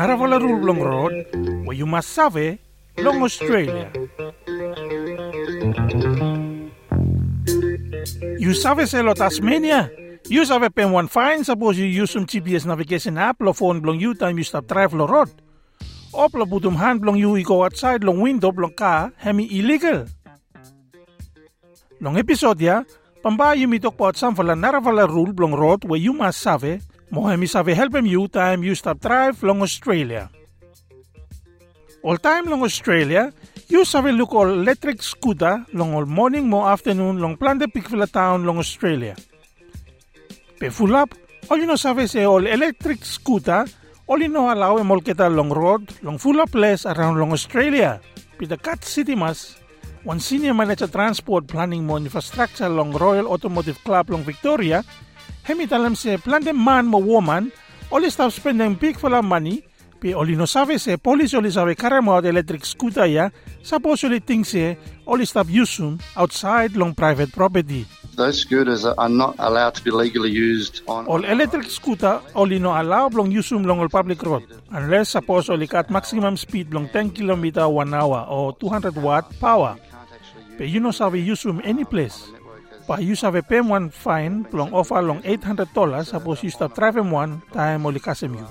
naravala long road where you must save long Australia. You save selo Tasmania. You save pen one fine suppose you use some GPS navigation app lo phone blong you time you stop drive lo road. Op lo butum hand blong you go outside long window blong car hemi illegal. Long episode ya, pamba you mitok po at samfala naravala rule blong road where you must save Mohemi save helpem you time you stop drive long Australia. All time long Australia, you save look all electric scooter long all morning mo afternoon long plante Pickville town long Australia. Pe full up, all you know save say all electric scooter, all you know allow em all long road long full up place around long Australia. Pita Kartsidimas, one senior manager transport planning mo infrastructure long Royal Automotive Club long Victoria, hemi talam se plan de man mo woman, oli stop spending big for la money, pe oli no save se police oli save karamo de electric scooter ya, suppose oli think se oli stop usum outside long private property. Those scooters are not allowed to be legally used on. All electric scooter oli no allow long usum long all public road, unless suppose oli cut maximum speed long 10 km one hour or 200 watt power. Pe you no save usum any place. Pa you save pay one fine long offer long 800 dollars suppose you stop driving one time oli kasem you.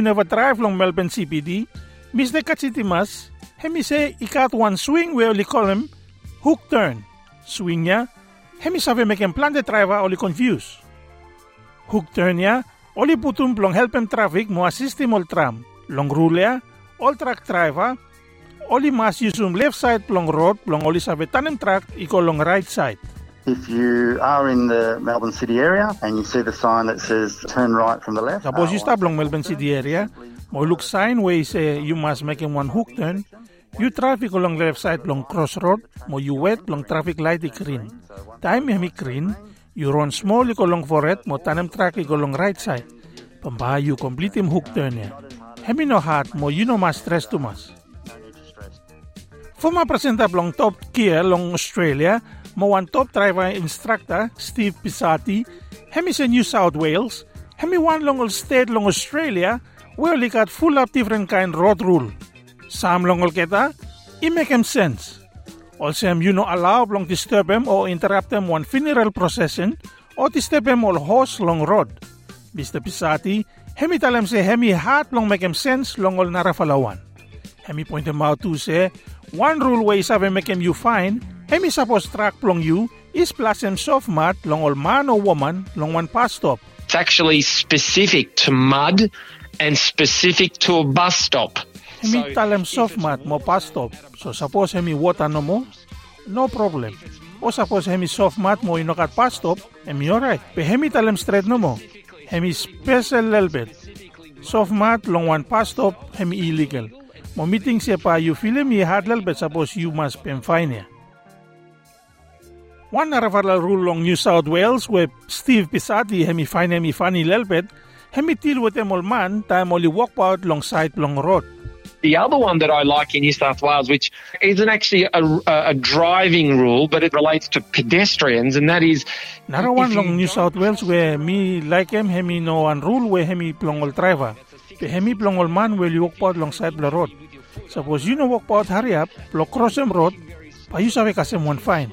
Never drive long Melbourne CBD, Mr. Kachitimas, hemi say ikat one swing we oli call him hook turn. Swing niya, hemi make him plan the driver oli confuse. Hook turn niya, oli putum long help traffic mo assist him tram. Long rule ya, all truck driver, oli mas usum left side long road long oli save tanem truck iko long right side. If you are in the Melbourne City area and you see the sign that says turn right from the left, Suppose you stop long Melbourne City area, mo look sign where say you must make him one hook turn, you traffic along left side long crossroad, mo you wait long traffic light i green. Time hemi green, you run small iko long foret, mo tanem truck iko long right side. Pamba you complete him hook turn ya. Hemi no hat, mo you no mas stress too much. Former presenter long top gear long Australia, mo one top driver instructor Steve Pisati, hemi sa New South Wales, hemi one long state long Australia, where li got full up different kind road rule. Sam long keta, it make him sense. Also you no allow long disturb him or interrupt him one funeral procession or disturb him all horse long road. Mr. Pisati, hemi him say hemi hat long make him sense long all narafalawan. Hemi point him out to say, one rule way sabi make him you fine, hemi suppose track long you is plus soft mat long all man or woman long one pass stop. It's actually specific to mud and specific to a bus stop. Hemi him soft mat mo pass stop. So suppose hemi water no mo, no problem. O suppose hemi soft mat mo inokat pass stop, hemi alright. Pe hemi him straight no mo. Hemi special little bit. Soft mat long one pass stop, hemi illegal. Mo meeting siya pa you feel him hard little bit suppose you must pay fine ya. One naravala rule long New South Wales where Steve Pizzati hemi fine hemi funny bit, hemi til with him all man time only walk out long side long road. The other one that I like in New South Wales, which isn't actually a, a, a driving rule, but it relates to pedestrians, and that is Nara if one you long New South Wales where me like him hemi no one rule where hemi plong all driver. Pe hemi plong all man will walk long side the road. Suppose you no walk out hurry up, plong cross road, pa you sabi kasem one fine.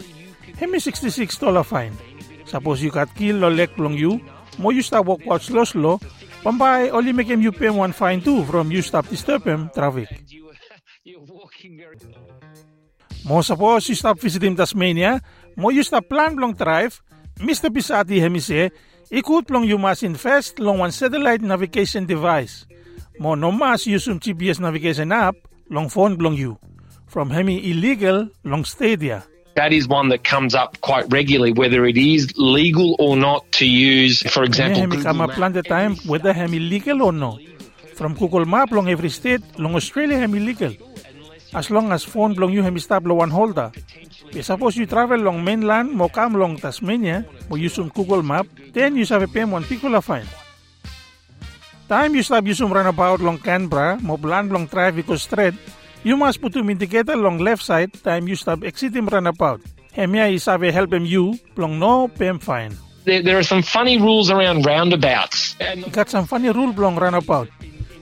Hemi 66 dollar fine. Suppose you got kill or leg plong you, mo you stop walk out slow slow, pambay only make him you pay one fine too from you stop disturb him traffic. Mo suppose you stop visiting Tasmania, mo you stop plan long drive, Mr. Pisati hemi say, ikut plong you must invest long one satellite navigation device. Mo no mas use GPS navigation app long phone plong you. From hemi illegal long stadia. That is one that comes up quite regularly, whether it is legal or not to use, for example, hemi Google kama Maps. plan the time whether hemi legal or no. From Google Map long every state, long Australia hemi legal. As long as phone long you hemi stop lo one holder. Suppose you travel long mainland mo come long Tasmania, mo use um Google Map, then you have pay one particular fine. Time you stop um runabout long Canberra, mo plan long traffic or straight, you must put um indicator long left side time you stop exiting runabout. Hemia is have help him you long no pay fine. there, there are some funny rules around roundabouts. And Got some funny rule blong runabout.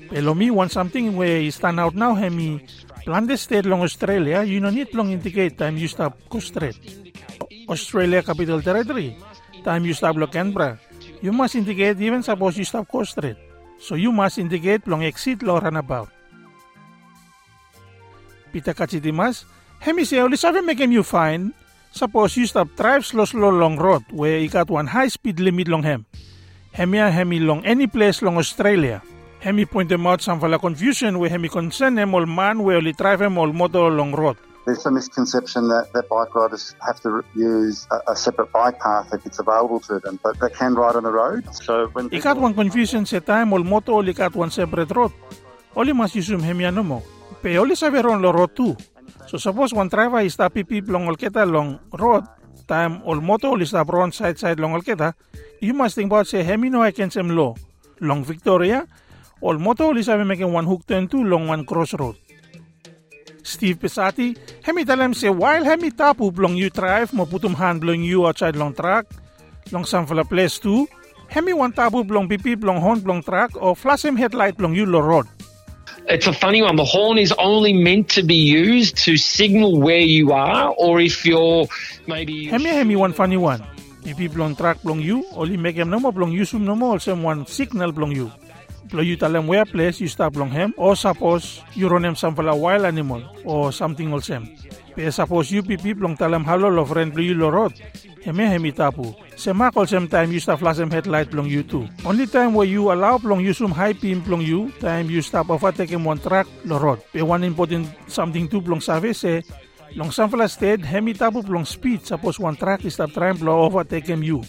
Pero me want something where you stand out now hemi Plande state long Australia, need long indicate time you stop go straight. Australia Capital Territory, time you stop lo Canberra. You must indicate even suppose you stop go straight. So you must indicate long exit lo runabout. Pita kachitimas, hemi se only sabi make you fine. Suppose you stop drive slow slow long road where you got one high speed limit long hem. Hemia hemi long any place long Australia. Hemi point out some confusion where hemi concern all man where only drive all motor long road. There's a misconception that, that bike riders have to use a, a separate bike path if it's available to them, but they can ride on the road. So when Ikat one confusion sa time all moto all ikat one separate road. Oli mas yusum hemi ano mo. Pe oli sabi ron lo road too. So suppose one driver is stop pipip long all kita long road, time all moto all stop ron side side long all kita, you must think about say hemi no I can sem lo. Long Victoria, all moto all sabi making one hook turn two long one crossroad. Steve Pizzati, hemi talam say while hemi tapu long you drive mo putum hand blong you outside long track, long some fala place too, hemi one tapu blong pipip long horn blong track or flash him headlight blong you lo road. it's a funny one. The horn is only meant to be used to signal where you are, or if you're maybe. Hemi hemi one funny one. Pipi blong track blong you, only make him no more blong you sum no more some one signal blong you. You tell him where place you stop blong him, or suppose you run him some fala wild animal or something else him. Pe suppose you pipi blong tell him hello lo friend blong you lo road. Hemi hemi tapu. Sema call same time you stop flash him headlight blong you too. Only time where you allow blong you sum high beam blong you, time you stop overtake him one track lo road. Pe one important something too blong sabi say Long some fella stayed, hemi tapu long speed suppose one track is stop trying blow overtake him you.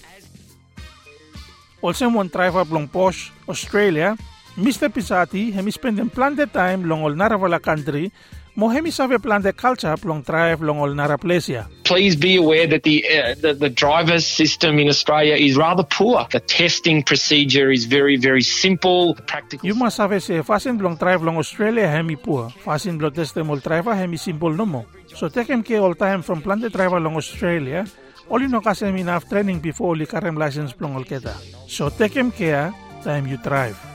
Also one driver long Posh, Australia, Mr. Pizzati, hemi spend in plan the time long all Naravala country, mo hemi save plan the culture long drive long all Nara Plesia. Please be aware that the, uh, the the driver's system in Australia is rather poor. The testing procedure is very very simple. Practical. You must have say fasten long drive long Australia hemi poor, fasten blow test all driver hemi simple no mo. So take him care all time from plan the driver long Australia, no kasi enough training before karem license long all keta. So take him care time you drive.